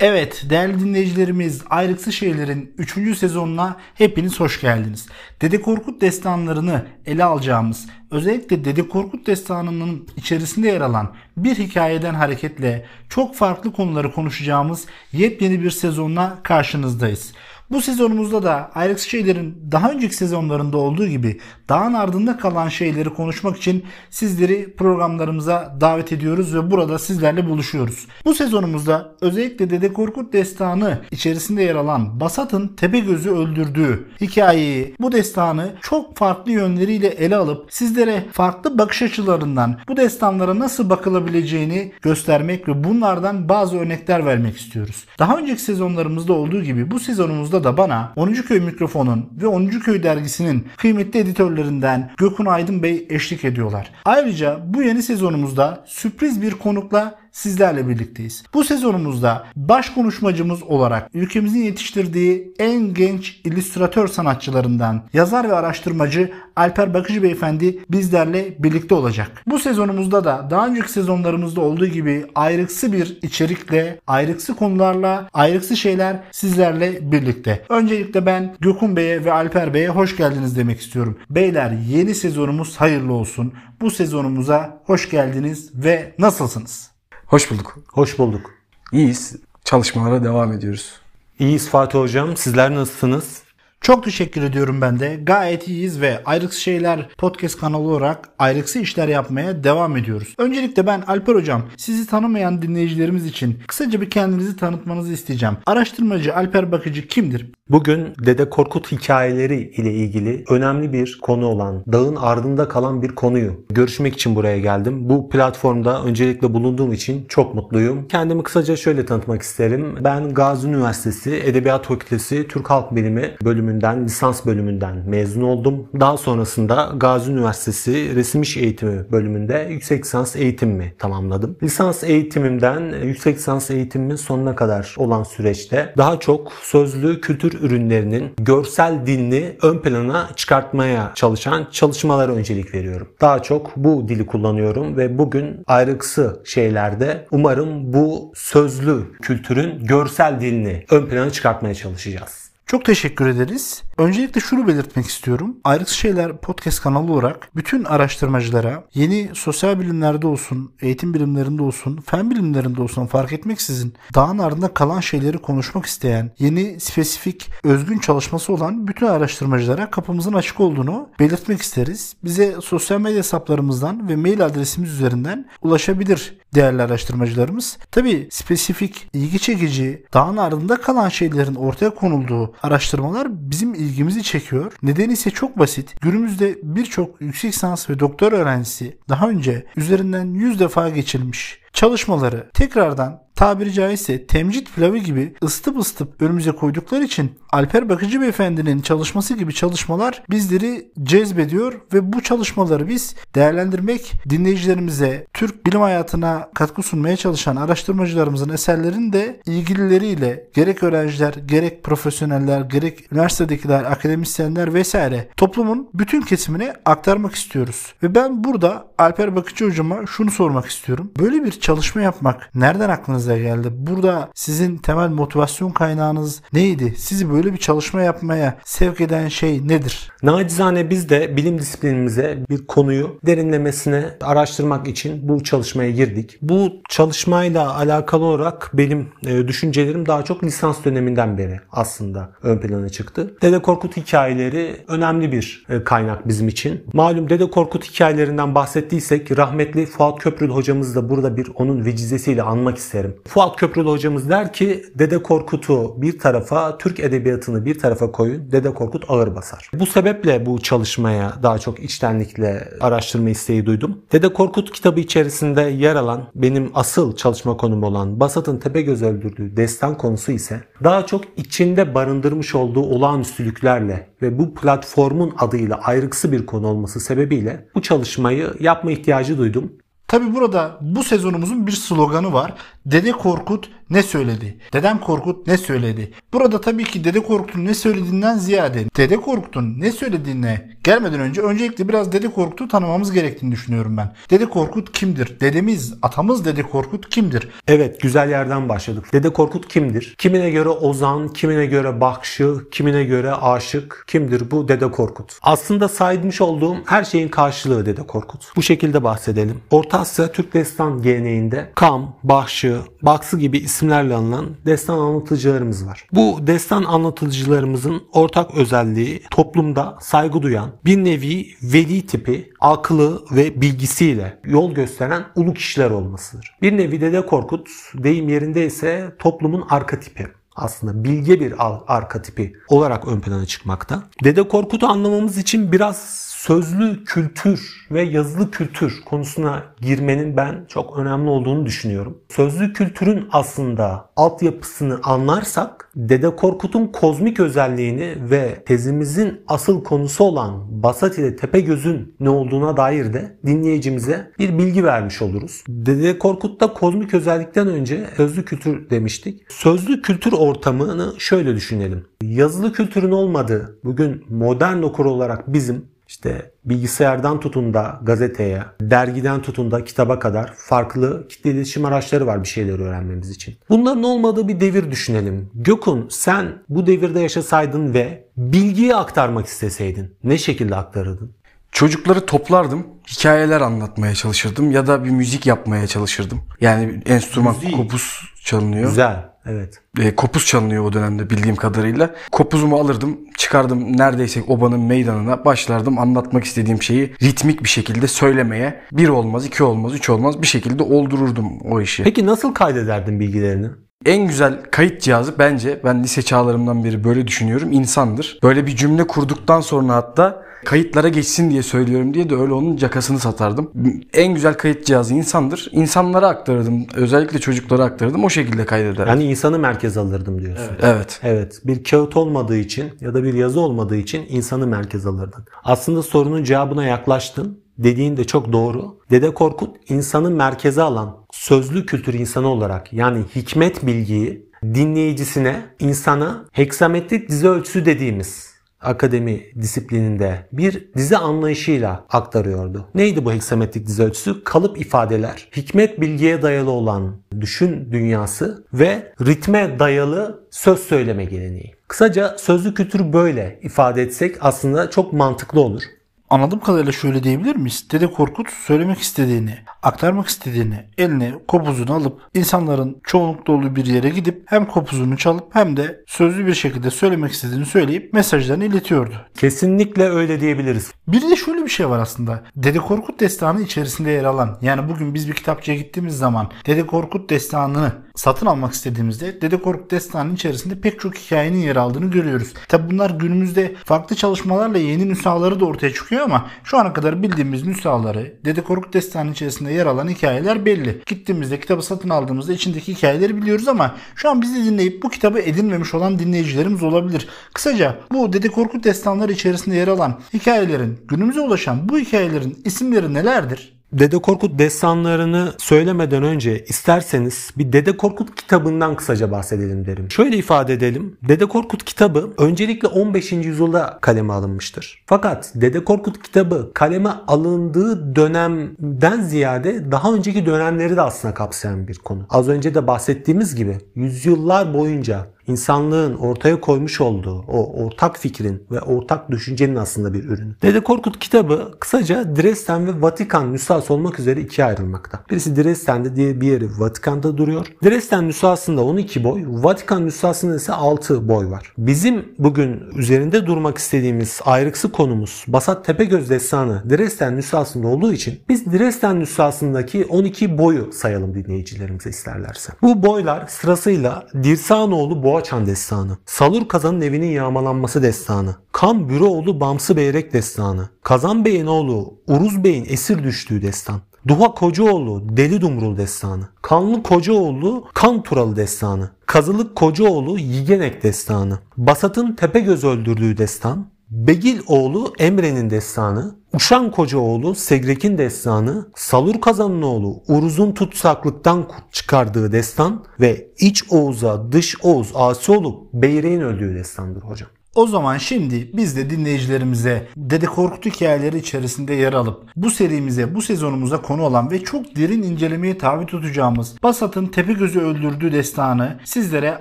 Evet değerli dinleyicilerimiz Ayrıksı Şeyler'in 3. sezonuna hepiniz hoş geldiniz. Dede Korkut destanlarını ele alacağımız özellikle Dede Korkut destanının içerisinde yer alan bir hikayeden hareketle çok farklı konuları konuşacağımız yepyeni bir sezonla karşınızdayız. Bu sezonumuzda da ayrık şeylerin daha önceki sezonlarında olduğu gibi dağın ardında kalan şeyleri konuşmak için sizleri programlarımıza davet ediyoruz ve burada sizlerle buluşuyoruz. Bu sezonumuzda özellikle Dede Korkut destanı içerisinde yer alan Basat'ın Tepegöz'ü öldürdüğü hikayeyi, bu destanı çok farklı yönleriyle ele alıp sizlere farklı bakış açılarından bu destanlara nasıl bakılabileceğini göstermek ve bunlardan bazı örnekler vermek istiyoruz. Daha önceki sezonlarımızda olduğu gibi bu sezonumuzda da bana 10. Köy Mikrofon'un ve 10. Köy dergisinin kıymetli editörlerinden Gökhan Aydın Bey eşlik ediyorlar. Ayrıca bu yeni sezonumuzda sürpriz bir konukla sizlerle birlikteyiz. Bu sezonumuzda baş konuşmacımız olarak ülkemizin yetiştirdiği en genç illüstratör sanatçılarından yazar ve araştırmacı Alper Bakıcı Beyefendi bizlerle birlikte olacak. Bu sezonumuzda da daha önceki sezonlarımızda olduğu gibi ayrıksı bir içerikle, ayrıksı konularla, ayrıksı şeyler sizlerle birlikte. Öncelikle ben Gökhan Bey'e ve Alper Bey'e hoş geldiniz demek istiyorum. Beyler yeni sezonumuz hayırlı olsun. Bu sezonumuza hoş geldiniz ve nasılsınız? Hoş bulduk. Hoş bulduk. İyiyiz. Çalışmalara devam ediyoruz. İyiyiz Fatih Hocam. Sizler nasılsınız? Çok teşekkür ediyorum ben de. Gayet iyiyiz ve Ayrıksı Şeyler podcast kanalı olarak ayrıksı işler yapmaya devam ediyoruz. Öncelikle ben Alper Hocam sizi tanımayan dinleyicilerimiz için kısaca bir kendinizi tanıtmanızı isteyeceğim. Araştırmacı Alper Bakıcı kimdir? Bugün Dede Korkut hikayeleri ile ilgili önemli bir konu olan dağın ardında kalan bir konuyu görüşmek için buraya geldim. Bu platformda öncelikle bulunduğum için çok mutluyum. Kendimi kısaca şöyle tanıtmak isterim. Ben Gazi Üniversitesi Edebiyat Fakültesi Türk Halk Bilimi bölümünden, lisans bölümünden mezun oldum. Daha sonrasında Gazi Üniversitesi Resim İş Eğitimi bölümünde yüksek lisans eğitimimi tamamladım. Lisans eğitimimden yüksek lisans eğitimimin sonuna kadar olan süreçte daha çok sözlü kültür ürünlerinin görsel dilini ön plana çıkartmaya çalışan çalışmalara öncelik veriyorum. Daha çok bu dili kullanıyorum ve bugün ayrıksı şeylerde umarım bu sözlü kültürün görsel dilini ön plana çıkartmaya çalışacağız. Çok teşekkür ederiz. Öncelikle şunu belirtmek istiyorum. Ayrık Şeyler podcast kanalı olarak bütün araştırmacılara yeni sosyal bilimlerde olsun, eğitim bilimlerinde olsun, fen bilimlerinde olsun fark etmeksizin dağın ardında kalan şeyleri konuşmak isteyen, yeni spesifik özgün çalışması olan bütün araştırmacılara kapımızın açık olduğunu belirtmek isteriz. Bize sosyal medya hesaplarımızdan ve mail adresimiz üzerinden ulaşabilir değerli araştırmacılarımız. Tabi spesifik, ilgi çekici, dağın ardında kalan şeylerin ortaya konulduğu araştırmalar bizim ilgimizi çekiyor. Nedeni ise çok basit. Günümüzde birçok yüksek lisans ve doktor öğrencisi daha önce üzerinden 100 defa geçilmiş çalışmaları tekrardan tabiri caizse temcit pilavı gibi ısıtıp ısıtıp önümüze koydukları için Alper Bakıcı Beyefendi'nin çalışması gibi çalışmalar bizleri cezbediyor ve bu çalışmaları biz değerlendirmek, dinleyicilerimize, Türk bilim hayatına katkı sunmaya çalışan araştırmacılarımızın eserlerini de ilgilileriyle gerek öğrenciler, gerek profesyoneller, gerek üniversitedekiler, akademisyenler vesaire toplumun bütün kesimine aktarmak istiyoruz. Ve ben burada Alper Bakıcı hocama şunu sormak istiyorum. Böyle bir çalışma yapmak nereden aklınıza geldi? Burada sizin temel motivasyon kaynağınız neydi? Sizi böyle bir çalışma yapmaya sevk eden şey nedir? Nacizane biz de bilim disiplinimize bir konuyu derinlemesine araştırmak için bu çalışmaya girdik. Bu çalışmayla alakalı olarak benim e, düşüncelerim daha çok lisans döneminden beri aslında ön plana çıktı. Dede Korkut hikayeleri önemli bir e, kaynak bizim için. Malum Dede Korkut hikayelerinden bahsettiysek rahmetli Fuat Köprülü hocamız da burada bir onun vecizesiyle anmak isterim. Fuat Köprülü hocamız der ki Dede Korkut'u bir tarafa, Türk edebiyatını bir tarafa koyun. Dede Korkut ağır basar. Bu sebeple bu çalışmaya daha çok içtenlikle araştırma isteği duydum. Dede Korkut kitabı içerisinde yer alan benim asıl çalışma konum olan Basat'ın Tepegöz öldürdüğü destan konusu ise daha çok içinde barındırmış olduğu olağanüstülüklerle ve bu platformun adıyla ayrıksı bir konu olması sebebiyle bu çalışmayı yapma ihtiyacı duydum. Tabi burada bu sezonumuzun bir sloganı var. Dede Korkut ne söyledi? Dedem Korkut ne söyledi? Burada tabii ki Dede Korkut'un ne söylediğinden ziyade Dede Korkut'un ne söylediğine gelmeden önce öncelikle biraz Dede Korkut'u tanımamız gerektiğini düşünüyorum ben. Dede Korkut kimdir? Dedemiz, atamız Dede Korkut kimdir? Evet güzel yerden başladık. Dede Korkut kimdir? Kimine göre ozan, kimine göre bakşı, kimine göre aşık. Kimdir bu Dede Korkut? Aslında saymış olduğum her şeyin karşılığı Dede Korkut. Bu şekilde bahsedelim. Orta Asya Türk destan geleneğinde Kam, Bahşı, Baksı gibi isimlerle anılan destan anlatıcılarımız var. Bu destan anlatıcılarımızın ortak özelliği toplumda saygı duyan bir nevi veli tipi aklı ve bilgisiyle yol gösteren ulu kişiler olmasıdır. Bir nevi Dede Korkut deyim yerinde ise toplumun arkatipi aslında bilge bir arka tipi olarak ön plana çıkmakta. Dede Korkut'u anlamamız için biraz sözlü kültür ve yazılı kültür konusuna girmenin ben çok önemli olduğunu düşünüyorum. Sözlü kültürün aslında altyapısını anlarsak Dede Korkut'un kozmik özelliğini ve tezimizin asıl konusu olan Basat ile Tepegöz'ün ne olduğuna dair de dinleyicimize bir bilgi vermiş oluruz. Dede Korkut'ta kozmik özellikten önce sözlü kültür demiştik. Sözlü kültür ortamını şöyle düşünelim. Yazılı kültürün olmadığı bugün modern okur olarak bizim işte bilgisayardan tutun da gazeteye, dergiden tutun da kitaba kadar farklı kitle iletişim araçları var bir şeyleri öğrenmemiz için. Bunların olmadığı bir devir düşünelim. Gökün sen bu devirde yaşasaydın ve bilgiyi aktarmak isteseydin ne şekilde aktarırdın? Çocukları toplardım, hikayeler anlatmaya çalışırdım ya da bir müzik yapmaya çalışırdım. Yani enstrüman kopuz çalınıyor. Güzel. Evet. E, kopuz çalınıyor o dönemde bildiğim kadarıyla. Kopuzumu alırdım, çıkardım neredeyse obanın meydanına başlardım anlatmak istediğim şeyi ritmik bir şekilde söylemeye. Bir olmaz, iki olmaz, üç olmaz bir şekilde oldururdum o işi. Peki nasıl kaydederdin bilgilerini? En güzel kayıt cihazı bence ben lise çağlarımdan beri böyle düşünüyorum insandır. Böyle bir cümle kurduktan sonra hatta kayıtlara geçsin diye söylüyorum diye de öyle onun cakasını satardım. En güzel kayıt cihazı insandır. İnsanlara aktarırdım. Özellikle çocuklara aktarırdım. O şekilde kaydederdim. Yani insanı merkez alırdım diyorsun. Evet. Evet. Evet. Bir kağıt olmadığı için ya da bir yazı olmadığı için insanı merkez alırdın. Aslında sorunun cevabına yaklaştın. Dediğin de çok doğru. Dede Korkut insanı merkeze alan sözlü kültür insanı olarak yani hikmet bilgiyi dinleyicisine, insana heksametrik dizi ölçüsü dediğimiz akademi disiplininde bir dizi anlayışıyla aktarıyordu. Neydi bu heksametrik dizi ölçüsü? Kalıp ifadeler, hikmet bilgiye dayalı olan düşün dünyası ve ritme dayalı söz söyleme geleneği. Kısaca sözlü kültür böyle ifade etsek aslında çok mantıklı olur anladığım kadarıyla şöyle diyebilir miyiz? Dede Korkut söylemek istediğini, aktarmak istediğini eline kopuzunu alıp insanların çoğunlukta olduğu bir yere gidip hem kopuzunu çalıp hem de sözlü bir şekilde söylemek istediğini söyleyip mesajlarını iletiyordu. Kesinlikle öyle diyebiliriz. Bir de şöyle bir şey var aslında. Dede Korkut destanı içerisinde yer alan yani bugün biz bir kitapçıya gittiğimiz zaman Dede Korkut destanını satın almak istediğimizde Dede Korkut destanının içerisinde pek çok hikayenin yer aldığını görüyoruz. Tabi bunlar günümüzde farklı çalışmalarla yeni nüshaları da ortaya çıkıyor ama şu ana kadar bildiğimiz nüshaları Dede Korkut destanının içerisinde yer alan hikayeler belli. Gittiğimizde kitabı satın aldığımızda içindeki hikayeleri biliyoruz ama şu an bizi dinleyip bu kitabı edinmemiş olan dinleyicilerimiz olabilir. Kısaca bu Dede Korkut destanları içerisinde yer alan hikayelerin günümüze ulaşan bu hikayelerin isimleri nelerdir? Dede Korkut destanlarını söylemeden önce isterseniz bir Dede Korkut kitabından kısaca bahsedelim derim. Şöyle ifade edelim. Dede Korkut kitabı öncelikle 15. yüzyılda kaleme alınmıştır. Fakat Dede Korkut kitabı kaleme alındığı dönemden ziyade daha önceki dönemleri de aslında kapsayan bir konu. Az önce de bahsettiğimiz gibi yüzyıllar boyunca insanlığın ortaya koymuş olduğu o ortak fikrin ve ortak düşüncenin aslında bir ürünü. Dede Korkut kitabı kısaca Dresden ve Vatikan nüshası olmak üzere ikiye ayrılmakta. Birisi Dresden'de diğer bir yeri Vatikan'da duruyor. Dresden nüshasında 12 boy, Vatikan nüshasında ise 6 boy var. Bizim bugün üzerinde durmak istediğimiz ayrıksı konumuz Basat Tepegöz destanı Dresden nüshasında olduğu için biz Dresden nüshasındaki 12 boyu sayalım dinleyicilerimize isterlerse. Bu boylar sırasıyla Dirsanoğlu Boğa Boğaçan destanı, Salur Kazan'ın evinin yağmalanması destanı, Kan Büroğlu Bamsı Beyrek destanı, Kazan Bey'in oğlu Uruz Bey'in esir düştüğü destan, Duha Kocaoğlu Deli Dumrul destanı, Kanlı Kocaoğlu Kan Turalı destanı, Kazılık Kocaoğlu Yigenek destanı, Basat'ın Tepegöz öldürdüğü destan, Begil oğlu Emre'nin destanı, Uşan Kocaoğlu Segrek'in destanı, Salur Kazan'ın oğlu Uruz'un tutsaklıktan çıkardığı destan ve iç Oğuz'a dış Oğuz asi olup Beyre'in öldüğü destandır hocam. O zaman şimdi biz de dinleyicilerimize Dede Korkut hikayeleri içerisinde yer alıp bu serimize, bu sezonumuza konu olan ve çok derin incelemeye tabi tutacağımız Basat'ın Tepegöz'ü öldürdüğü destanı sizlere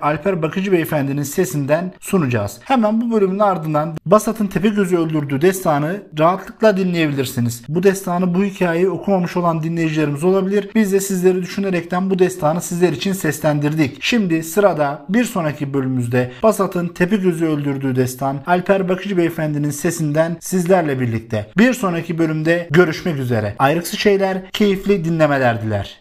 Alper Bakıcı Beyefendi'nin sesinden sunacağız. Hemen bu bölümün ardından Basat'ın Tepegöz'ü öldürdüğü destanı rahatlıkla dinleyebilirsiniz. Bu destanı, bu hikayeyi okumamış olan dinleyicilerimiz olabilir. Biz de sizleri düşünerekten bu destanı sizler için seslendirdik. Şimdi sırada bir sonraki bölümümüzde Basat'ın Tepegöz'ü öldürdüğü destan Alper Bakıcı Beyefendi'nin sesinden sizlerle birlikte. Bir sonraki bölümde görüşmek üzere. Ayrıksı şeyler, keyifli dinlemeler diler.